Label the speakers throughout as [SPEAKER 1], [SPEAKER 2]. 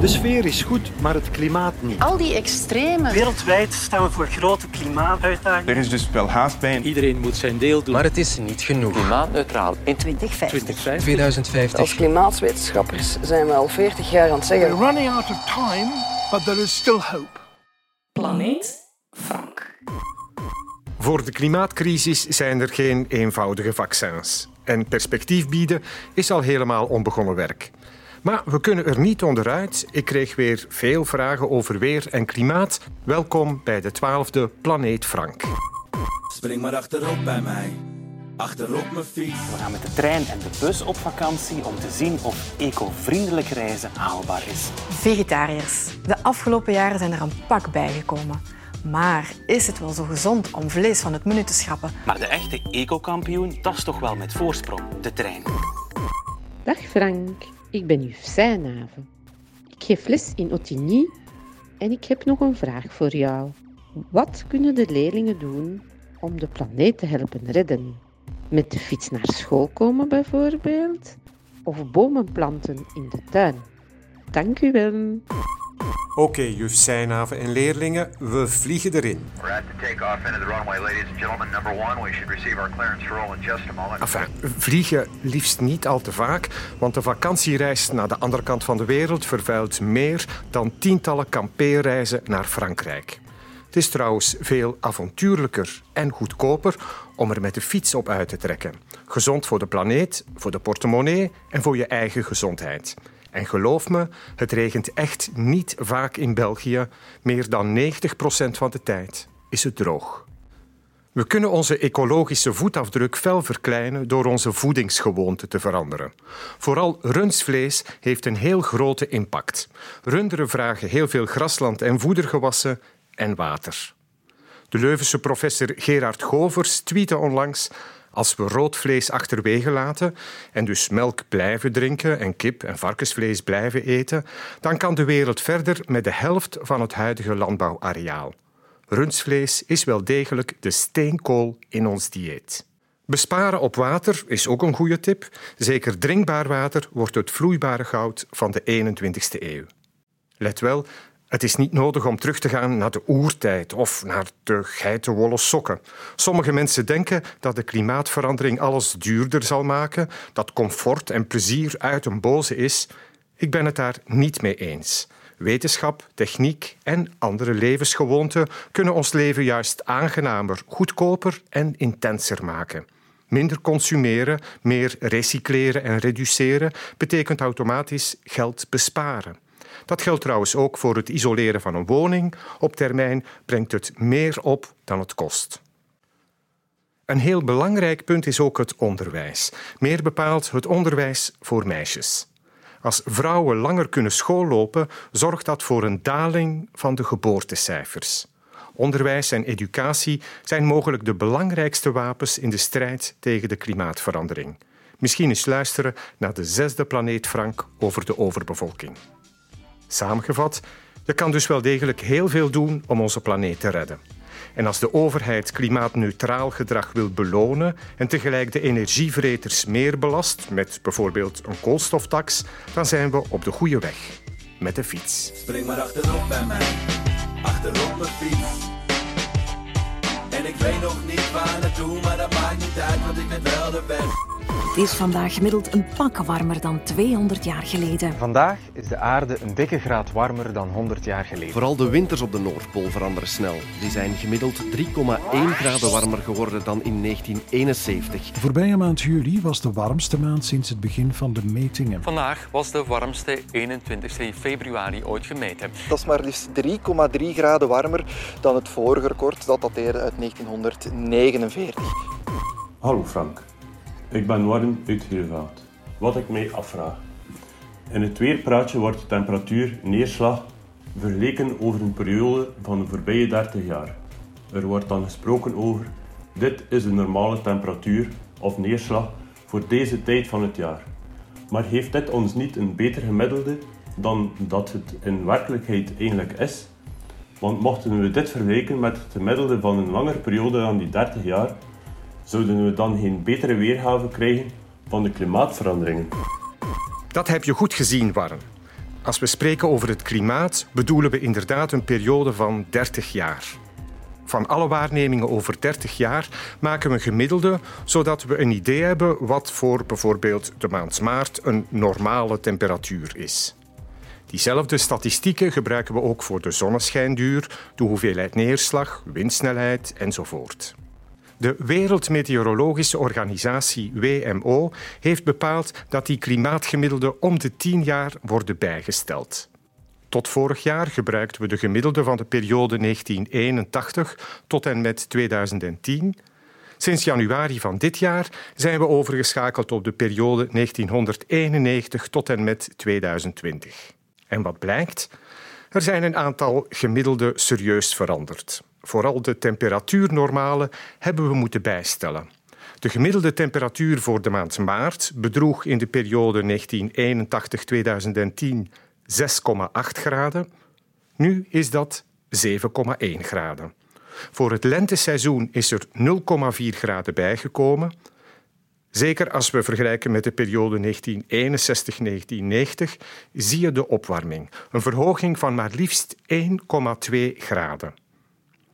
[SPEAKER 1] De sfeer is goed, maar het klimaat niet.
[SPEAKER 2] Al die extreme.
[SPEAKER 3] Wereldwijd staan we voor grote klimaatuitdagingen.
[SPEAKER 4] Er is dus wel haast bij.
[SPEAKER 5] Iedereen moet zijn deel doen.
[SPEAKER 6] Maar het is niet genoeg.
[SPEAKER 7] Klimaatneutraal in
[SPEAKER 2] 2050.
[SPEAKER 6] 2050.
[SPEAKER 8] Als klimaatwetenschappers zijn we al 40 jaar aan het zeggen.
[SPEAKER 9] We're running out of time, but there is still hope.
[SPEAKER 10] Planeet Frank.
[SPEAKER 1] Voor de klimaatcrisis zijn er geen eenvoudige vaccins. En perspectief bieden is al helemaal onbegonnen werk. Maar we kunnen er niet onderuit. Ik kreeg weer veel vragen over weer en klimaat. Welkom bij de twaalfde Planeet Frank.
[SPEAKER 11] Spring maar achterop bij mij. Achterop mijn fiets.
[SPEAKER 12] We gaan met de trein en de bus op vakantie om te zien of eco-vriendelijk reizen haalbaar is.
[SPEAKER 13] Vegetariërs. De afgelopen jaren zijn er een pak bijgekomen. Maar is het wel zo gezond om vlees van het menu te schrappen?
[SPEAKER 12] Maar de echte eco-kampioen, dat is toch wel met voorsprong, de trein.
[SPEAKER 14] Dag Frank, ik ben juf Sijnave. Ik geef les in Ottigny en ik heb nog een vraag voor jou. Wat kunnen de leerlingen doen om de planeet te helpen redden? Met de fiets naar school komen bijvoorbeeld? Of bomen planten in de tuin? Dank u wel.
[SPEAKER 1] Oké, okay, juf Sijnhaven en leerlingen, we vliegen erin. Enfin, vliegen liefst niet al te vaak, want de vakantiereis naar de andere kant van de wereld vervuilt meer dan tientallen kampeerreizen naar Frankrijk. Het is trouwens veel avontuurlijker en goedkoper om er met de fiets op uit te trekken. Gezond voor de planeet, voor de portemonnee en voor je eigen gezondheid. En geloof me, het regent echt niet vaak in België. Meer dan 90% van de tijd is het droog. We kunnen onze ecologische voetafdruk fel verkleinen door onze voedingsgewoonten te veranderen. Vooral rundvlees heeft een heel grote impact. Runderen vragen heel veel grasland en voedergewassen en water. De Leuvense professor Gerard Govers tweette onlangs als we rood vlees achterwege laten en dus melk blijven drinken en kip en varkensvlees blijven eten, dan kan de wereld verder met de helft van het huidige landbouwareaal. Rundsvlees is wel degelijk de steenkool in ons dieet. Besparen op water is ook een goede tip. Zeker drinkbaar water wordt het vloeibare goud van de 21ste eeuw. Let wel, het is niet nodig om terug te gaan naar de oertijd of naar de geitenwolle sokken. Sommige mensen denken dat de klimaatverandering alles duurder zal maken, dat comfort en plezier uit een boze is. Ik ben het daar niet mee eens. Wetenschap, techniek en andere levensgewoonten kunnen ons leven juist aangenamer, goedkoper en intenser maken. Minder consumeren, meer recycleren en reduceren betekent automatisch geld besparen. Dat geldt trouwens ook voor het isoleren van een woning. Op termijn brengt het meer op dan het kost. Een heel belangrijk punt is ook het onderwijs. Meer bepaald het onderwijs voor meisjes. Als vrouwen langer kunnen schoollopen, zorgt dat voor een daling van de geboortecijfers. Onderwijs en educatie zijn mogelijk de belangrijkste wapens in de strijd tegen de klimaatverandering. Misschien eens luisteren naar de zesde planeet Frank over de overbevolking. Samengevat, je kan dus wel degelijk heel veel doen om onze planeet te redden. En als de overheid klimaatneutraal gedrag wil belonen en tegelijk de energievreters meer belast, met bijvoorbeeld een koolstoftax, dan zijn we op de goede weg. Met de fiets.
[SPEAKER 11] Spring maar achterop bij mij, achterop mijn fiets. En ik weet nog niet waar naartoe, maar dat maakt niet uit, want ik ben wel de weg.
[SPEAKER 10] Het is vandaag gemiddeld een pak warmer dan 200 jaar geleden.
[SPEAKER 6] Vandaag is de aarde een dikke graad warmer dan 100 jaar geleden.
[SPEAKER 15] Vooral de winters op de Noordpool veranderen snel. Die zijn gemiddeld 3,1 graden warmer geworden dan in 1971.
[SPEAKER 9] De voorbije maand juli was de warmste maand sinds het begin van de metingen.
[SPEAKER 5] Vandaag was de warmste 21 februari ooit gemeten.
[SPEAKER 16] Dat is maar liefst 3,3 graden warmer dan het vorige record dat dateerde uit 1949.
[SPEAKER 17] Hallo Frank. Ik ben Warren uit Heelveld. Wat ik mij afvraag. In het weerpraatje wordt de temperatuur neerslag vergeleken over een periode van de voorbije 30 jaar. Er wordt dan gesproken over dit is de normale temperatuur of neerslag voor deze tijd van het jaar. Maar heeft dit ons niet een beter gemiddelde dan dat het in werkelijkheid eigenlijk is? Want mochten we dit vergelijken met het gemiddelde van een langere periode dan die 30 jaar, zouden we dan geen betere weergave krijgen van de klimaatveranderingen?
[SPEAKER 1] Dat heb je goed gezien, Warren. Als we spreken over het klimaat, bedoelen we inderdaad een periode van 30 jaar. Van alle waarnemingen over 30 jaar maken we een gemiddelde, zodat we een idee hebben wat voor bijvoorbeeld de maand maart een normale temperatuur is. Diezelfde statistieken gebruiken we ook voor de zonneschijnduur, de hoeveelheid neerslag, windsnelheid enzovoort. De Wereldmeteorologische Organisatie WMO heeft bepaald dat die klimaatgemiddelden om de 10 jaar worden bijgesteld. Tot vorig jaar gebruikten we de gemiddelde van de periode 1981 tot en met 2010. Sinds januari van dit jaar zijn we overgeschakeld op de periode 1991 tot en met 2020. En wat blijkt? Er zijn een aantal gemiddelden serieus veranderd. Vooral de temperatuurnormalen hebben we moeten bijstellen. De gemiddelde temperatuur voor de maand maart bedroeg in de periode 1981-2010 6,8 graden. Nu is dat 7,1 graden. Voor het lenteseizoen is er 0,4 graden bijgekomen. Zeker als we vergelijken met de periode 1961-1990 zie je de opwarming. Een verhoging van maar liefst 1,2 graden.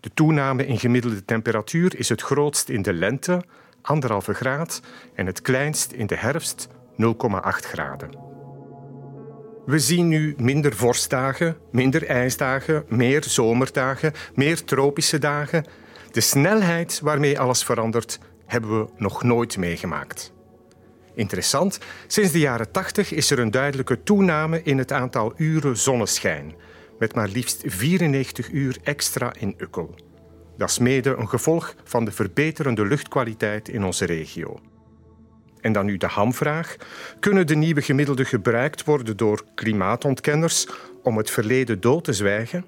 [SPEAKER 1] De toename in gemiddelde temperatuur is het grootst in de lente, 1,5 graad, en het kleinst in de herfst, 0,8 graden. We zien nu minder vorstdagen, minder ijsdagen, meer zomerdagen, meer tropische dagen. De snelheid waarmee alles verandert, hebben we nog nooit meegemaakt. Interessant, sinds de jaren 80 is er een duidelijke toename in het aantal uren zonneschijn, met maar liefst 94 uur extra in Ukkel. Dat is mede een gevolg van de verbeterende luchtkwaliteit in onze regio. En dan nu de hamvraag. Kunnen de nieuwe gemiddelden gebruikt worden door klimaatontkenners om het verleden dood te zwijgen?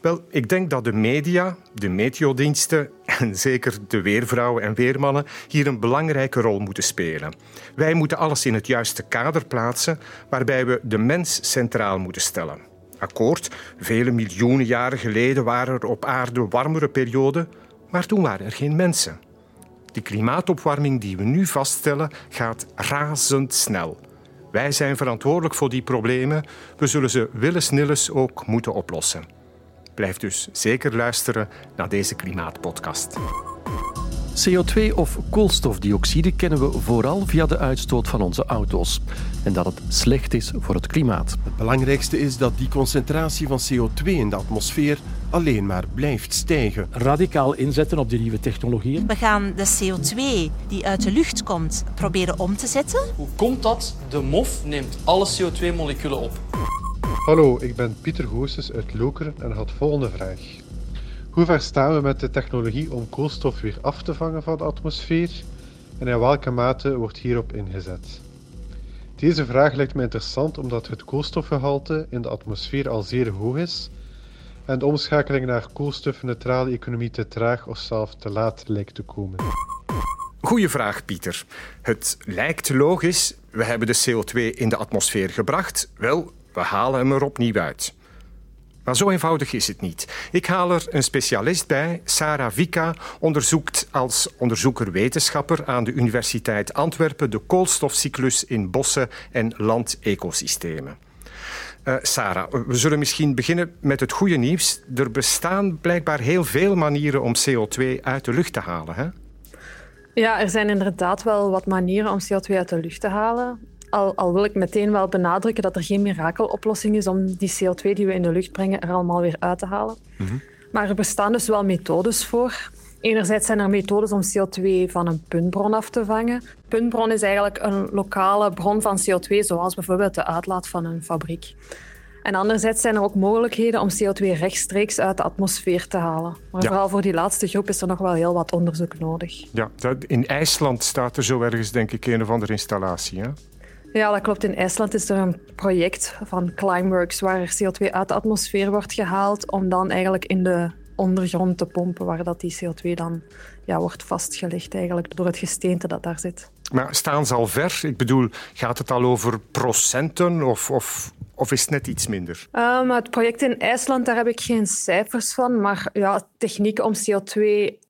[SPEAKER 1] Wel, ik denk dat de media, de meteodiensten en zeker de weervrouwen en weermannen hier een belangrijke rol moeten spelen. Wij moeten alles in het juiste kader plaatsen waarbij we de mens centraal moeten stellen. Akkoord, vele miljoenen jaren geleden waren er op aarde warmere perioden, maar toen waren er geen mensen. De klimaatopwarming die we nu vaststellen gaat razendsnel. Wij zijn verantwoordelijk voor die problemen. We zullen ze willens ook moeten oplossen. Blijf dus zeker luisteren naar deze klimaatpodcast.
[SPEAKER 15] CO2 of koolstofdioxide kennen we vooral via de uitstoot van onze auto's. En dat het slecht is voor het klimaat. Het belangrijkste is dat die concentratie van CO2 in de atmosfeer alleen maar blijft stijgen.
[SPEAKER 4] Radicaal inzetten op die nieuwe technologieën.
[SPEAKER 7] We gaan de CO2 die uit de lucht komt proberen om te zetten.
[SPEAKER 18] Hoe komt dat? De MOF neemt alle CO2-moleculen op.
[SPEAKER 19] Hallo, ik ben Pieter Goossens uit Lokeren en had volgende vraag. Hoe ver staan we met de technologie om koolstof weer af te vangen van de atmosfeer en in welke mate wordt hierop ingezet? Deze vraag lijkt me interessant omdat het koolstofgehalte in de atmosfeer al zeer hoog is en de omschakeling naar koolstofneutrale economie te traag of zelfs te laat lijkt te komen.
[SPEAKER 1] Goeie vraag, Pieter. Het lijkt logisch. We hebben de CO2 in de atmosfeer gebracht. Wel, we halen hem er opnieuw uit. Maar zo eenvoudig is het niet. Ik haal er een specialist bij. Sarah Vika onderzoekt als onderzoeker-wetenschapper aan de Universiteit Antwerpen de koolstofcyclus in bossen en landecosystemen. Uh, Sarah, we zullen misschien beginnen met het goede nieuws. Er bestaan blijkbaar heel veel manieren om CO2 uit de lucht te halen. Hè?
[SPEAKER 13] Ja, er zijn inderdaad wel wat manieren om CO2 uit de lucht te halen. Al, al, wil ik meteen wel benadrukken dat er geen mirakeloplossing is om die CO2 die we in de lucht brengen er allemaal weer uit te halen. Mm -hmm. Maar er bestaan dus wel methodes voor. Enerzijds zijn er methodes om CO2 van een puntbron af te vangen. Puntbron is eigenlijk een lokale bron van CO2, zoals bijvoorbeeld de uitlaat van een fabriek. En anderzijds zijn er ook mogelijkheden om CO2 rechtstreeks uit de atmosfeer te halen. Maar ja. vooral voor die laatste groep is er nog wel heel wat onderzoek nodig.
[SPEAKER 1] Ja, in IJsland staat er zo ergens, denk ik, een of andere installatie. Hè?
[SPEAKER 13] Ja, dat klopt. In IJsland is er een project van Climeworks waar er CO2 uit de atmosfeer wordt gehaald om dan eigenlijk in de ondergrond te pompen, waar dat die CO2 dan ja, wordt vastgelegd eigenlijk door het gesteente dat daar zit.
[SPEAKER 1] Maar staan ze al ver? Ik bedoel, gaat het al over procenten of, of, of is het net iets minder?
[SPEAKER 13] Um, het project in IJsland, daar heb ik geen cijfers van, maar ja, technieken om CO2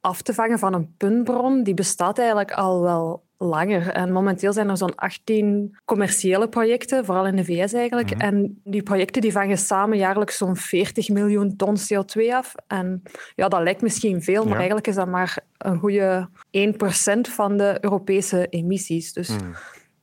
[SPEAKER 13] af te vangen van een puntbron, die bestaat eigenlijk al wel langer. En momenteel zijn er zo'n 18 commerciële projecten, vooral in de VS eigenlijk.
[SPEAKER 1] Mhm.
[SPEAKER 13] En die projecten die vangen samen jaarlijks zo'n 40 miljoen ton CO2 af. En ja, dat lijkt misschien veel, maar
[SPEAKER 1] Ja.
[SPEAKER 13] eigenlijk is dat maar een goede 1% van de Europese emissies. Dus
[SPEAKER 1] Mhm.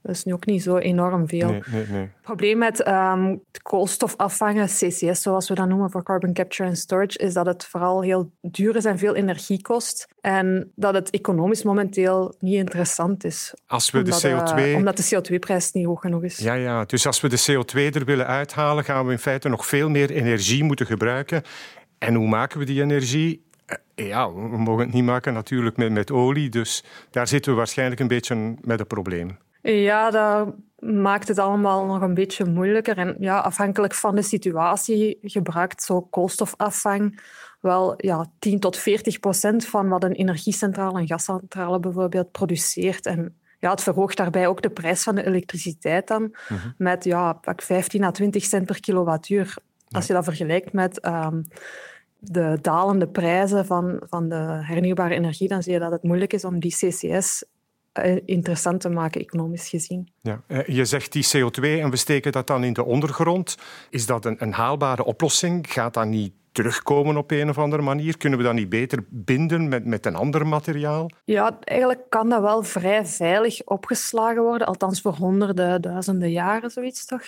[SPEAKER 13] Dat is nu ook niet zo enorm veel.
[SPEAKER 1] Nee, nee, nee.
[SPEAKER 13] Het probleem met ehm, het koolstof afvangen, CCS zoals we dat noemen voor Carbon Capture and Storage, is dat het vooral heel duur is en veel energie kost. En dat het economisch momenteel niet interessant is.
[SPEAKER 1] Als we de
[SPEAKER 13] Omdat, eh,
[SPEAKER 1] CO2
[SPEAKER 13] omdat de CO2-prijs niet hoog genoeg is.
[SPEAKER 1] Ja, ja, dus als we de CO2 er willen uithalen, gaan we in feite nog veel meer energie moeten gebruiken. En hoe maken we die energie? Eh, Ja, we mogen het niet maken natuurlijk met, met olie, dus daar zitten we waarschijnlijk een beetje met een probleem.
[SPEAKER 13] Ja, dat maakt het allemaal nog een beetje moeilijker. En ja, afhankelijk van de situatie gebruikt zo koolstofafvang wel ja, 10 tot 40 procent van wat een energiecentrale, een gascentrale bijvoorbeeld, produceert. En ja, het verhoogt daarbij ook de prijs van de elektriciteit dan met ja, pak 15 à 20 cent per kilowattuur. Als je dat vergelijkt met ehm, de dalende prijzen van, van de hernieuwbare energie, dan zie je dat het moeilijk is om die CCS interessant te maken, economisch gezien.
[SPEAKER 1] Ja. eh, Je zegt die CO2 en we steken dat dan in de ondergrond. Is dat een, een haalbare oplossing? Gaat dat niet terugkomen op een of andere manier? Kunnen we dat niet beter binden met, met een ander materiaal?
[SPEAKER 13] Ja, eigenlijk kan dat wel vrij veilig opgeslagen worden, althans voor honderden, duizenden jaren, zoiets toch?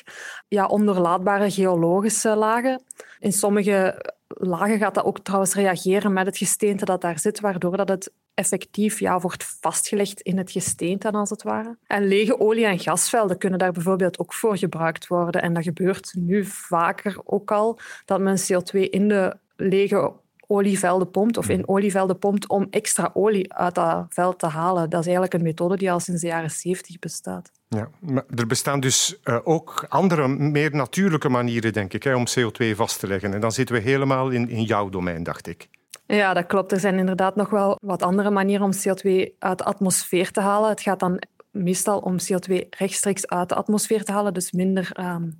[SPEAKER 13] Ja, onderlaatbare geologische lagen. In sommige lagen gaat dat ook trouwens reageren met het gesteente dat daar zit, waardoor dat het effectief ja, wordt vastgelegd in het gesteente, als het ware. En lege olie- en gasvelden kunnen daar bijvoorbeeld ook voor gebruikt worden. En dat gebeurt nu vaker ook al, dat men CO2 in de lege olievelden pompt of in olievelden pompt om extra olie uit dat veld te halen. Dat is eigenlijk een methode die al sinds de jaren 70 bestaat.
[SPEAKER 1] Ja, maar er bestaan dus eh, ook andere, meer natuurlijke manieren, denk ik, hè, om CO2 vast te leggen. En dan zitten we helemaal in, in jouw domein, dacht ik.
[SPEAKER 13] Ja, dat klopt. Er zijn inderdaad nog wel wat andere manieren om CO2 uit de atmosfeer te halen. Het gaat dan meestal om CO2 rechtstreeks uit de atmosfeer te halen, dus minder ehm,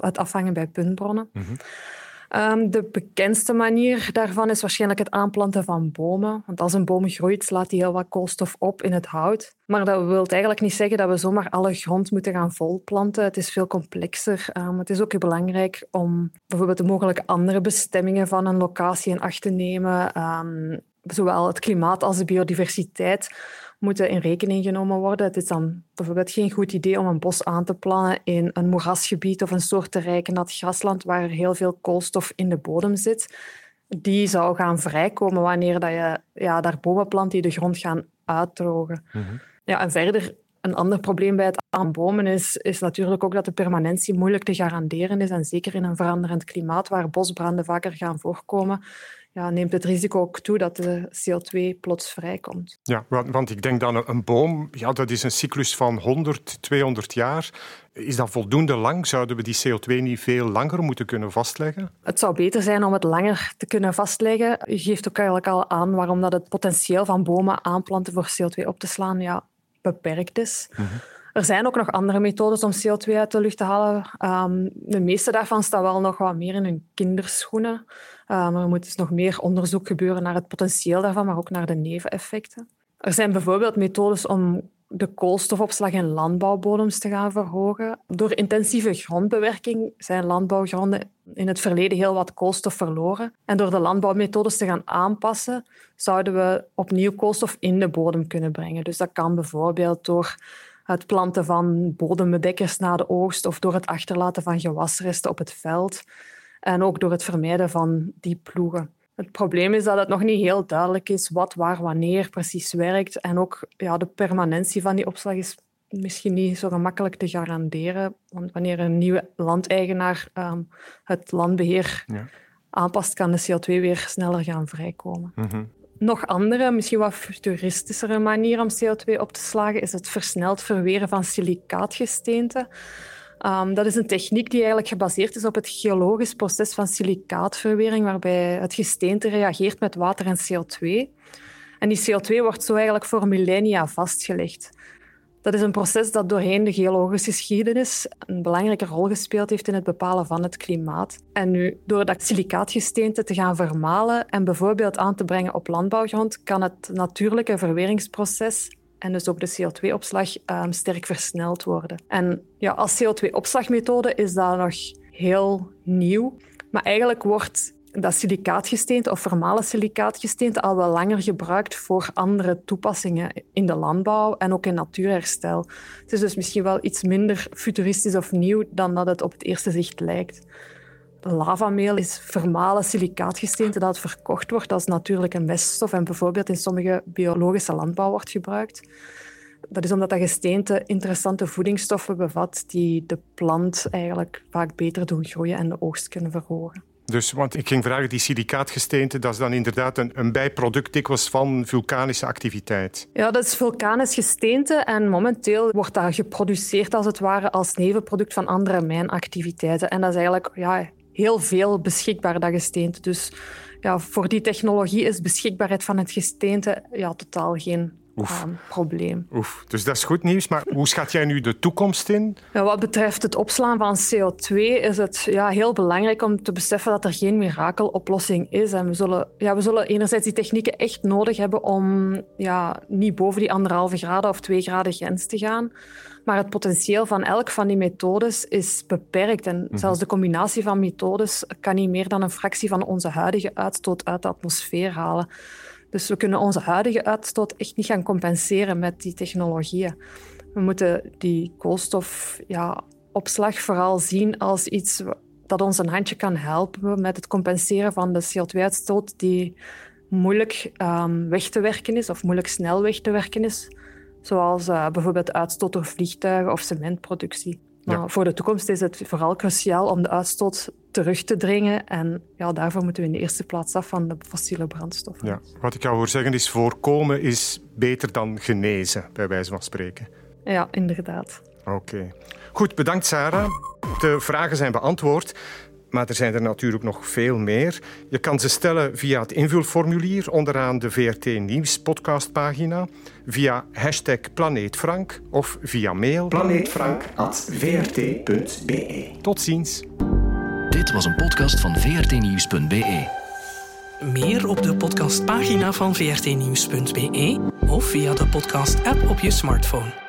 [SPEAKER 13] het afvangen bij puntbronnen. Ehm, de bekendste manier daarvan is waarschijnlijk het aanplanten van bomen. Want als een boom groeit, slaat hij heel wat koolstof op in het hout. Maar dat wil eigenlijk niet zeggen dat we zomaar alle grond moeten gaan volplanten. Het is veel complexer. Ehm, het is ook belangrijk om bijvoorbeeld de mogelijke andere bestemmingen van een locatie in acht te nemen. Ehm, zowel het klimaat als de biodiversiteit moeten in rekening genomen worden. Het is dan bijvoorbeeld geen goed idee om een bos aan te plannen in een moerasgebied of een soortenrijk nat grasland waar heel veel koolstof in de bodem zit. Die zou gaan vrijkomen wanneer dat je ja, daar bomen plant die de grond gaan uitdrogen. Ja, en verder, een ander probleem bij het aanbomen is, is natuurlijk ook dat de permanentie moeilijk te garanderen is. En zeker in een veranderend klimaat waar bosbranden vaker gaan voorkomen, ja, neemt het risico ook toe dat de CO2 plots vrijkomt.
[SPEAKER 1] Ja, want, want ik denk dan een, een boom, ja, dat is een cyclus van 100, 200 jaar. Is dat voldoende lang? Zouden we die CO2 niet veel langer moeten kunnen vastleggen?
[SPEAKER 13] Het zou beter zijn om het langer te kunnen vastleggen. Je geeft ook eigenlijk al aan waarom dat het potentieel van bomen aanplanten voor CO2 op te slaan ja, beperkt is. Er zijn ook nog andere methodes om CO2 uit de lucht te halen. Um, de meeste daarvan staan wel nog wat meer in hun kinderschoenen. Um, er moet dus nog meer onderzoek gebeuren naar het potentieel daarvan, maar ook naar de neveneffecten. Er zijn bijvoorbeeld methodes om de koolstofopslag in landbouwbodems te gaan verhogen. Door intensieve grondbewerking zijn landbouwgronden in het verleden heel wat koolstof verloren. En door de landbouwmethodes te gaan aanpassen, zouden we opnieuw koolstof in de bodem kunnen brengen. Dus dat kan bijvoorbeeld door het planten van bodembedekkers na de oogst of door het achterlaten van gewasresten op het veld. En ook door het vermijden van die ploegen. Het probleem is dat het nog niet heel duidelijk is wat, waar, wanneer precies werkt. En ook ja, de permanentie van die opslag is misschien niet zo gemakkelijk te garanderen. Want wanneer een nieuwe landeigenaar um, het landbeheer
[SPEAKER 1] Ja.
[SPEAKER 13] aanpast, kan de CO2 weer sneller gaan vrijkomen.
[SPEAKER 1] Mhm.
[SPEAKER 13] Nog andere, misschien wat futuristischere manier om CO2 op te slagen is het versneld verweren van silicaatgesteente. Um, dat is een techniek die eigenlijk gebaseerd is op het geologisch proces van silicaatverwering, waarbij het gesteente reageert met water en CO2. En die CO2 wordt zo eigenlijk voor millennia vastgelegd. Dat is een proces dat doorheen de geologische geschiedenis een belangrijke rol gespeeld heeft in het bepalen van het klimaat. En nu, door dat silicaatgesteente te gaan vermalen en bijvoorbeeld aan te brengen op landbouwgrond, kan het natuurlijke verweringsproces en dus ook de CO2-opslag ehm, sterk versneld worden. En ja, als CO2-opslagmethode is dat nog heel nieuw. Maar eigenlijk wordt dat silicaatgesteente of vermalen silicaatgesteente al wel langer gebruikt voor andere toepassingen in de landbouw en ook in natuurherstel. Het is dus misschien wel iets minder futuristisch of nieuw dan dat het op het eerste zicht lijkt. Lavameel is vermalen silicaatgesteente dat verkocht wordt als natuurlijke meststof en bijvoorbeeld in sommige biologische landbouw wordt gebruikt. Dat is omdat dat gesteente interessante voedingsstoffen bevat die de plant eigenlijk vaak beter doen groeien en de oogst kunnen verhogen.
[SPEAKER 1] Dus, want ik ging vragen, die silicaatgesteente, dat is dan inderdaad een, een bijproduct dikwijls van vulkanische activiteit.
[SPEAKER 13] Ja, dat is vulkanisch gesteente en momenteel wordt dat geproduceerd als het ware als nevenproduct van andere mijnactiviteiten. En dat is eigenlijk ja, heel veel beschikbaar, dat gesteente. Dus ja, voor die technologie is beschikbaarheid van het gesteente ja, totaal geen um, probleem.
[SPEAKER 1] Oef, dus dat is goed nieuws. Maar hoe schat jij nu de toekomst in?
[SPEAKER 13] Ja, wat betreft het opslaan van CO2 is het ja, heel belangrijk om te beseffen dat er geen mirakeloplossing is. En we zullen, ja, we zullen enerzijds die technieken echt nodig hebben om ja, niet boven die anderhalve graden of twee graden grens te gaan. Maar het potentieel van elk van die methodes is beperkt. En mhm. zelfs de combinatie van methodes kan niet meer dan een fractie van onze huidige uitstoot uit de atmosfeer halen. Dus we kunnen onze huidige uitstoot echt niet gaan compenseren met die technologieën. We moeten die koolstofopslag ja, vooral zien als iets dat ons een handje kan helpen met het compenseren van de CO2-uitstoot die moeilijk um, weg te werken is of moeilijk snel weg te werken is. Zoals uh, bijvoorbeeld uitstoot door vliegtuigen of cementproductie. Maar voor de toekomst is het vooral cruciaal om de uitstoot terug te dringen. En ja, daarvoor moeten we in de eerste plaats af van de fossiele brandstoffen.
[SPEAKER 1] Ja, wat ik jou hoor zeggen is voorkomen is beter dan genezen, bij wijze van spreken.
[SPEAKER 13] Ja, inderdaad.
[SPEAKER 1] Oké. Goed, bedankt Sarah. De vragen zijn beantwoord. Maar er zijn er natuurlijk nog veel meer. Je kan ze stellen via het invulformulier onderaan de VRT Nieuws podcastpagina, via hashtag Planeetfrank of via mail planeetfrank.vrt.be. Tot ziens.
[SPEAKER 20] Dit was een podcast van vrtnieuws.be.
[SPEAKER 21] Meer op de podcastpagina van vrtnieuws.be of via de podcast-app op je smartphone.